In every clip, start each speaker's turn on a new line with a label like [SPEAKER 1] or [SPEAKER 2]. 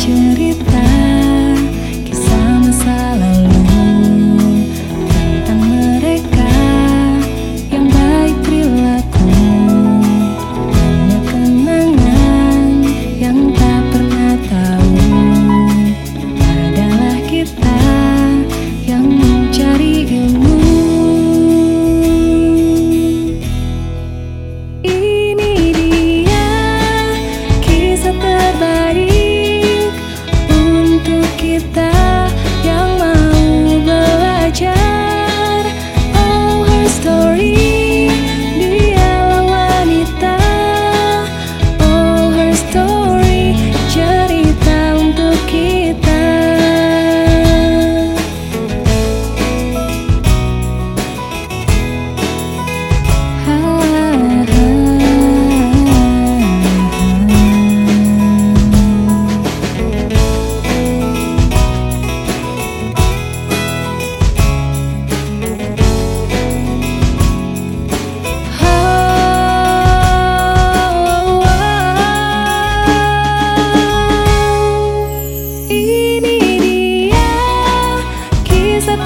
[SPEAKER 1] черепа.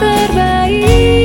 [SPEAKER 1] Berkisah